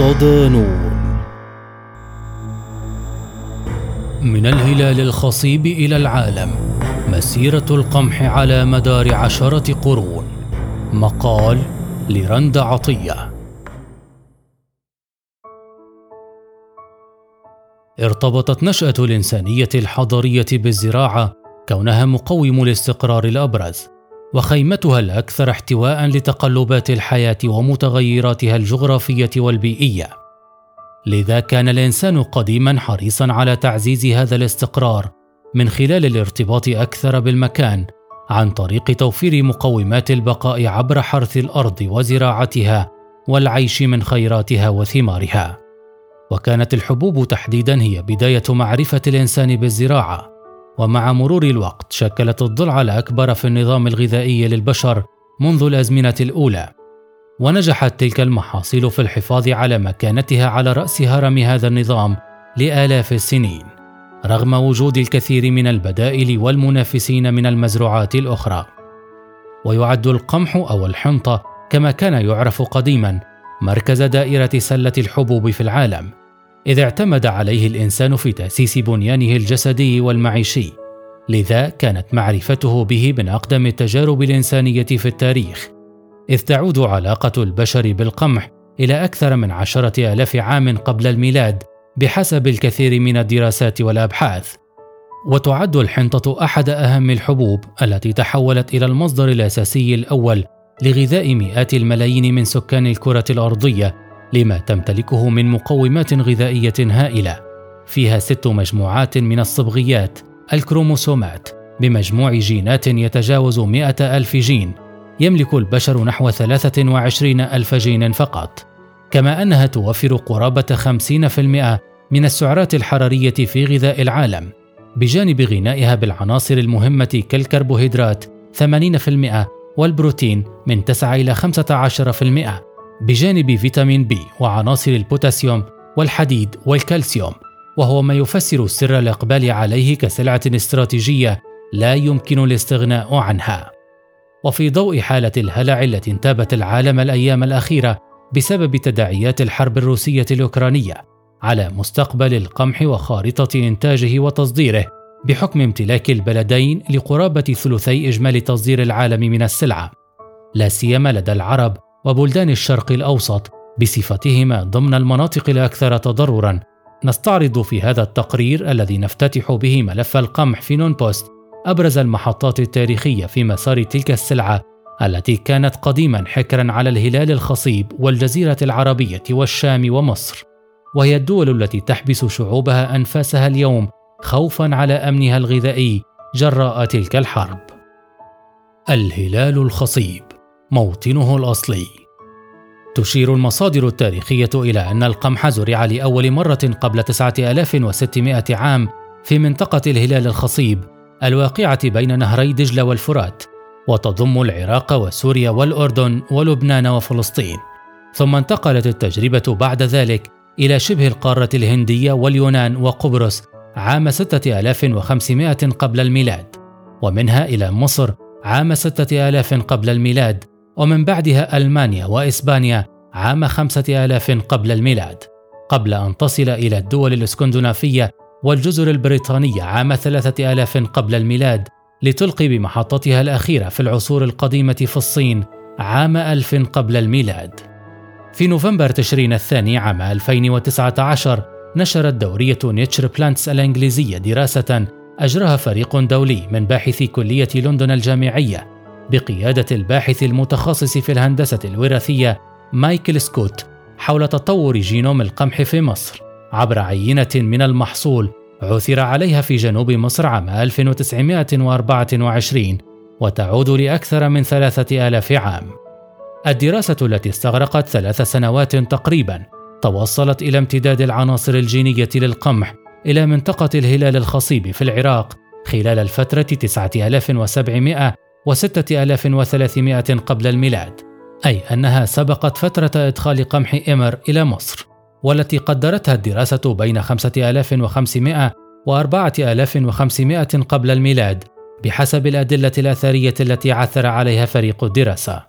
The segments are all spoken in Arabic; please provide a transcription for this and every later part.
ودانون من الهلال الخصيب إلى العالم مسيرة القمح على مدار عشرة قرون. مقال لرند عطية. ارتبطت نشأة الإنسانية الحضريه بالزراعة كونها مقوم الاستقرار الأبرز. وخيمتها الأكثر احتواء لتقلبات الحياة ومتغيراتها الجغرافية والبيئية. لذا كان الإنسان قديما حريصا على تعزيز هذا الاستقرار من خلال الارتباط أكثر بالمكان عن طريق توفير مقومات البقاء عبر حرث الأرض وزراعتها والعيش من خيراتها وثمارها. وكانت الحبوب تحديدا هي بداية معرفة الإنسان بالزراعة. ومع مرور الوقت شكلت الضلع الأكبر في النظام الغذائي للبشر منذ الأزمنة الأولى. ونجحت تلك المحاصيل في الحفاظ على مكانتها على رأس هرم هذا النظام لآلاف السنين. رغم وجود الكثير من البدائل والمنافسين من المزروعات الأخرى. ويعد القمح أو الحنطة كما كان يعرف قديما مركز دائرة سلة الحبوب في العالم. إذ اعتمد عليه الإنسان في تأسيس بنيانه الجسدي والمعيشي. لذا كانت معرفته به من أقدم التجارب الإنسانية في التاريخ. إذ تعود علاقة البشر بالقمح إلى أكثر من عشرة آلاف عام قبل الميلاد بحسب الكثير من الدراسات والأبحاث. وتعد الحنطة أحد أهم الحبوب التي تحولت إلى المصدر الأساسي الأول لغذاء مئات الملايين من سكان الكرة الأرضية لما تمتلكه من مقومات غذائية هائلة. فيها ست مجموعات من الصبغيات الكروموسومات بمجموع جينات يتجاوز مئة ألف جين. يملك البشر نحو 23 ألف جين فقط. كما أنها توفر قرابة 50% من السعرات الحرارية في غذاء العالم. بجانب غنائها بالعناصر المهمة كالكربوهيدرات 80% والبروتين من 9 إلى 15% بجانب فيتامين بي وعناصر البوتاسيوم والحديد والكالسيوم وهو ما يفسر سر الإقبال عليه كسلعة استراتيجية لا يمكن الاستغناء عنها. وفي ضوء حالة الهلع التي انتابت العالم الأيام الأخيرة بسبب تداعيات الحرب الروسية الأوكرانية على مستقبل القمح وخارطة إنتاجه وتصديره بحكم امتلاك البلدين لقرابة ثلثي إجمالي تصدير العالم من السلعة. لا سيما لدى العرب وبلدان الشرق الأوسط بصفتهما ضمن المناطق الأكثر تضررا. نستعرض في هذا التقرير الذي نفتتح به ملف القمح في نون بوست أبرز المحطات التاريخية في مسار تلك السلعة التي كانت قديما حكرا على الهلال الخصيب والجزيرة العربية والشام ومصر. وهي الدول التي تحبس شعوبها أنفاسها اليوم خوفا على أمنها الغذائي جراء تلك الحرب. الهلال الخصيب. موطنه الأصلي. تشير المصادر التاريخية إلى أن القمح زرع لأول مرة قبل 9600 عام في منطقة الهلال الخصيب الواقعة بين نهري دجلة والفرات وتضم العراق وسوريا والأردن ولبنان وفلسطين. ثم انتقلت التجربة بعد ذلك إلى شبه القارة الهندية واليونان وقبرص عام 6500 قبل الميلاد ومنها إلى مصر عام 6000 قبل الميلاد ومن بعدها ألمانيا وإسبانيا عام 5000 قبل الميلاد قبل أن تصل إلى الدول الإسكندنافية والجزر البريطانية عام 3000 قبل الميلاد لتلقي بمحطتها الأخيرة في العصور القديمة في الصين عام 1000 قبل الميلاد. في نوفمبر تشرين الثاني عام 2019 نشرت دورية Nature Plants الإنجليزية دراسة أجراها فريق دولي من باحثي كلية لندن الجامعية بقيادة الباحث المتخصص في الهندسة الوراثية مايكل سكوت حول تطور جينوم القمح في مصر. عبر عينة من المحصول عثر عليها في جنوب مصر عام 1924 وتعود لأكثر من ثلاثة آلاف عام. الدراسة التي استغرقت ثلاث سنوات تقريبا توصلت إلى امتداد العناصر الجينية للقمح إلى منطقة الهلال الخصيب في العراق خلال الفترة 9700 و 6300 قبل الميلاد أي أنها سبقت فترة إدخال قمح إمر إلى مصر والتي قدرتها الدراسة بين 5500 و 4500 قبل الميلاد بحسب الأدلة الأثرية التي عثر عليها فريق الدراسة.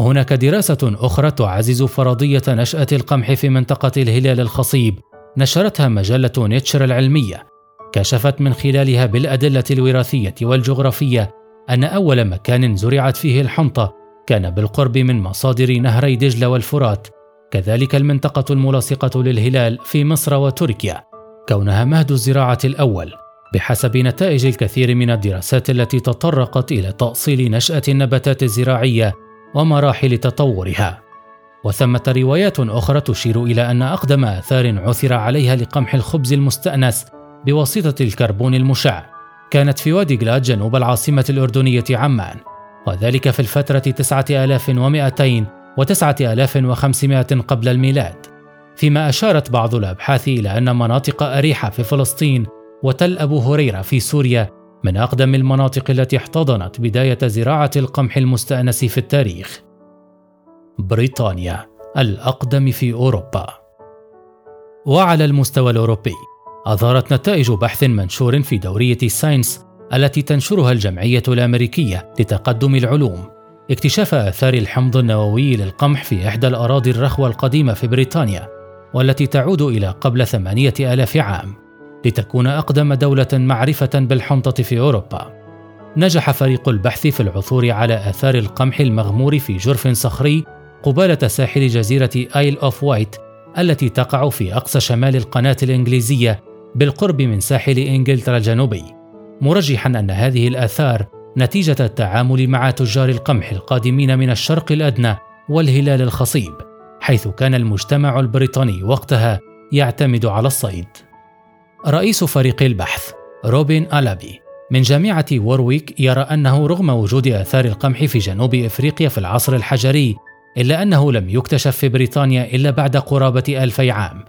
هناك دراسة أخرى تعزز فرضية نشأة القمح في منطقة الهلال الخصيب نشرتها مجلة نيتشر العلمية كشفت من خلالها بالأدلة الوراثية والجغرافية أن أول مكان زرعت فيه الحنطة كان بالقرب من مصادر نهري دجلة والفرات كذلك المنطقة الملاصقة للهلال في مصر وتركيا. كونها مهد الزراعة الأول بحسب نتائج الكثير من الدراسات التي تطرقت إلى تأصيل نشأة النباتات الزراعية ومراحل تطورها. وثمة روايات أخرى تشير إلى أن أقدم آثار عثر عليها لقمح الخبز المستأنس بواسطة الكربون المشع. كانت في وادي جلاد جنوب العاصمة الأردنية عمان وذلك في الفترة 9200 و 9500 قبل الميلاد فيما أشارت بعض الأبحاث إلى أن مناطق أريحة في فلسطين وتل أبو هريرة في سوريا من أقدم المناطق التي احتضنت بداية زراعة القمح المستأنس في التاريخ. بريطانيا الأقدم في أوروبا. وعلى المستوى الأوروبي، أظهرت نتائج بحث منشور في دورية ساينس التي تنشرها الجمعية الأمريكية لتقدم العلوم. اكتشاف آثار الحمض النووي للقمح في إحدى الأراضي الرخوة القديمة في بريطانيا والتي تعود إلى قبل ثمانية آلاف عام لتكون أقدم دولة معرفة بالحنطة في أوروبا. نجح فريق البحث في العثور على آثار القمح المغمور في جرف صخري قبالة ساحل جزيرة آيل أوف وايت التي تقع في أقصى شمال القناة الإنجليزية بالقرب من ساحل إنجلترا الجنوبي مرجحا أن هذه الآثار نتيجة التعامل مع تجار القمح القادمين من الشرق الأدنى والهلال الخصيب حيث كان المجتمع البريطاني وقتها يعتمد على الصيد. رئيس فريق البحث روبن ألابي من جامعة وورويك يرى أنه رغم وجود آثار القمح في جنوب إفريقيا في العصر الحجري إلا أنه لم يكتشف في بريطانيا إلا بعد قرابة ألفي عام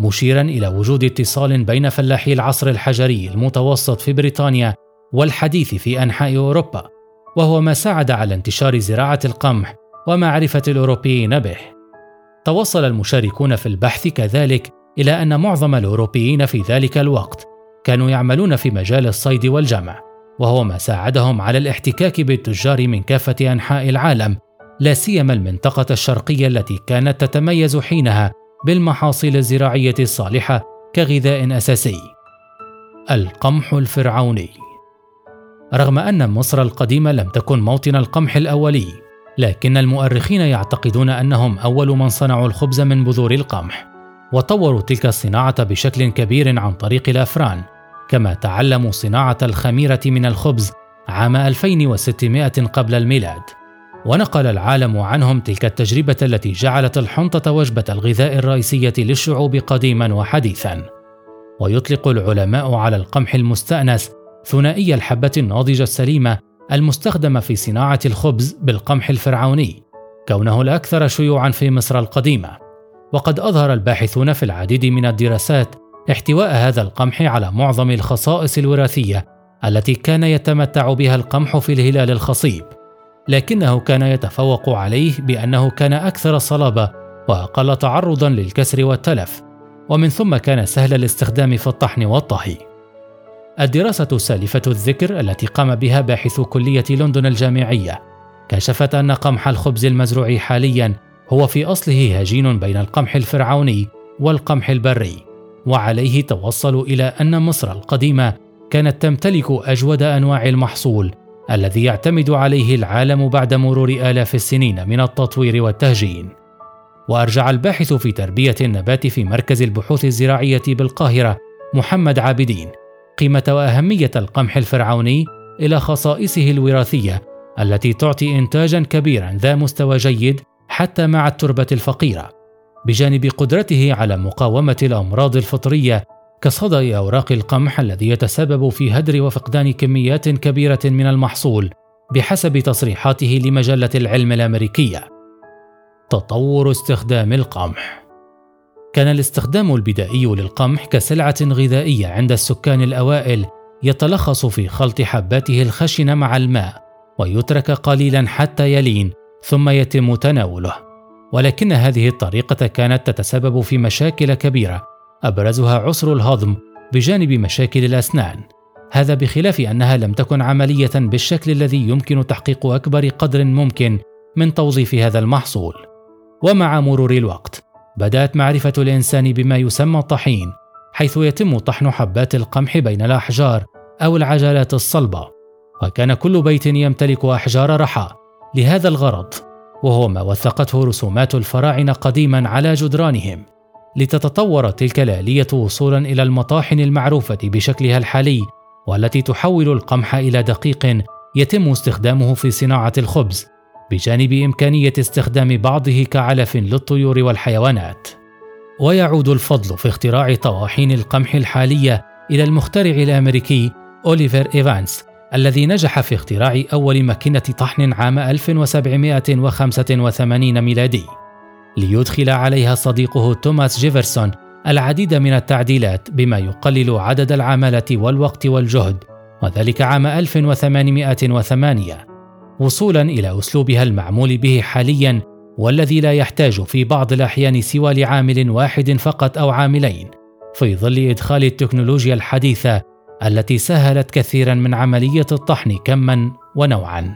مشيرا إلى وجود اتصال بين فلاحي العصر الحجري المتوسط في بريطانيا والحديث في أنحاء أوروبا وهو ما ساعد على انتشار زراعة القمح ومعرفة الأوروبيين به. توصل المشاركون في البحث كذلك إلى أن معظم الأوروبيين في ذلك الوقت كانوا يعملون في مجال الصيد والجمع وهو ما ساعدهم على الاحتكاك بالتجار من كافة أنحاء العالم لا سيما المنطقة الشرقية التي كانت تتميز حينها بالمحاصيل الزراعية الصالحة كغذاء أساسي. القمح الفرعوني رغم أن مصر القديمة لم تكن موطن القمح الأولي، لكن المؤرخين يعتقدون أنهم أول من صنعوا الخبز من بذور القمح، وطوروا تلك الصناعة بشكل كبير عن طريق الأفران، كما تعلموا صناعة الخميرة من الخبز عام 2600 قبل الميلاد. ونقل العالم عنهم تلك التجربة التي جعلت الحنطة وجبة الغذاء الرئيسية للشعوب قديما وحديثا. ويطلق العلماء على القمح المستأنس ثنائي الحبة الناضجة السليمة المستخدمة في صناعة الخبز بالقمح الفرعوني، كونه الأكثر شيوعا في مصر القديمة. وقد أظهر الباحثون في العديد من الدراسات احتواء هذا القمح على معظم الخصائص الوراثية التي كان يتمتع بها القمح في الهلال الخصيب. لكنه كان يتفوق عليه بأنه كان أكثر صلابة وأقل تعرضا للكسر والتلف ومن ثم كان سهل الاستخدام في الطحن والطهي. الدراسة سالفة الذكر التي قام بها باحثو كلية لندن الجامعية كشفت أن قمح الخبز المزروع حاليا هو في أصله هجين بين القمح الفرعوني والقمح البري وعليه توصلوا إلى أن مصر القديمة كانت تمتلك أجود أنواع المحصول الذي يعتمد عليه العالم بعد مرور آلاف السنين من التطوير والتهجين. وأرجع الباحث في تربية النبات في مركز البحوث الزراعية بالقاهرة محمد عابدين قيمة وأهمية القمح الفرعوني إلى خصائصه الوراثية التي تعطي إنتاجا كبيرا ذا مستوى جيد حتى مع التربة الفقيرة، بجانب قدرته على مقاومة الأمراض الفطرية كصدأ أوراق القمح الذي يتسبب في هدر وفقدان كميات كبيرة من المحصول بحسب تصريحاته لمجلة العلم الأمريكية. تطور استخدام القمح كان الاستخدام البدائي للقمح كسلعة غذائية عند السكان الأوائل يتلخص في خلط حباته الخشنة مع الماء ويترك قليلا حتى يلين ثم يتم تناوله ولكن هذه الطريقة كانت تتسبب في مشاكل كبيرة أبرزها عسر الهضم بجانب مشاكل الأسنان. هذا بخلاف أنها لم تكن عملية بالشكل الذي يمكن تحقيق أكبر قدر ممكن من توظيف هذا المحصول. ومع مرور الوقت بدأت معرفة الإنسان بما يسمى الطحين حيث يتم طحن حبات القمح بين الأحجار أو العجلات الصلبة. وكان كل بيت يمتلك أحجار رحى لهذا الغرض وهو ما وثقته رسومات الفراعنة قديما على جدرانهم. لتتطور تلك الآلية وصولا إلى المطاحن المعروفة بشكلها الحالي والتي تحول القمح إلى دقيق يتم استخدامه في صناعة الخبز بجانب إمكانية استخدام بعضه كعلف للطيور والحيوانات. ويعود الفضل في اختراع طواحين القمح الحالية إلى المخترع الأمريكي أوليفر إيفانس الذي نجح في اختراع أول ماكينة طحن عام 1785 ميلادي. ليدخل عليها صديقه توماس جيفرسون العديد من التعديلات بما يقلل عدد العمالة والوقت والجهد وذلك عام 1808 وصولا إلى أسلوبها المعمول به حاليا والذي لا يحتاج في بعض الأحيان سوى لعامل واحد فقط أو عاملين في ظل إدخال التكنولوجيا الحديثة التي سهلت كثيرا من عملية الطحن كما ونوعا.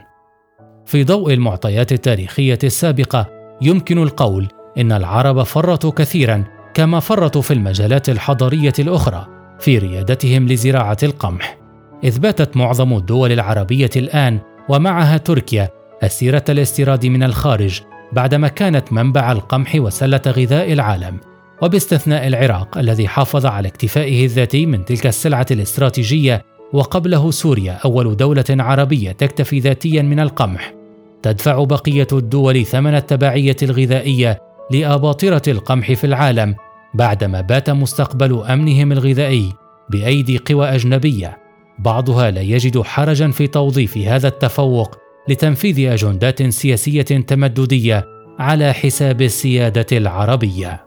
في ضوء المعطيات التاريخية السابقة يمكن القول إن العرب فرطوا كثيرا كما فرطوا في المجالات الحضرية الأخرى في ريادتهم لزراعة القمح. إذ باتت معظم الدول العربية الآن ومعها تركيا أسيرة الاستيراد من الخارج بعدما كانت منبع القمح وسلة غذاء العالم وباستثناء العراق الذي حافظ على اكتفائه الذاتي من تلك السلعة الاستراتيجية وقبله سوريا أول دولة عربية تكتفي ذاتيا من القمح تدفع بقية الدول ثمن التبعية الغذائية لأباطرة القمح في العالم بعدما بات مستقبل أمنهم الغذائي بأيدي قوى أجنبية. بعضها لا يجد حرجا في توظيف هذا التفوق لتنفيذ أجندات سياسية تمددية على حساب السيادة العربية.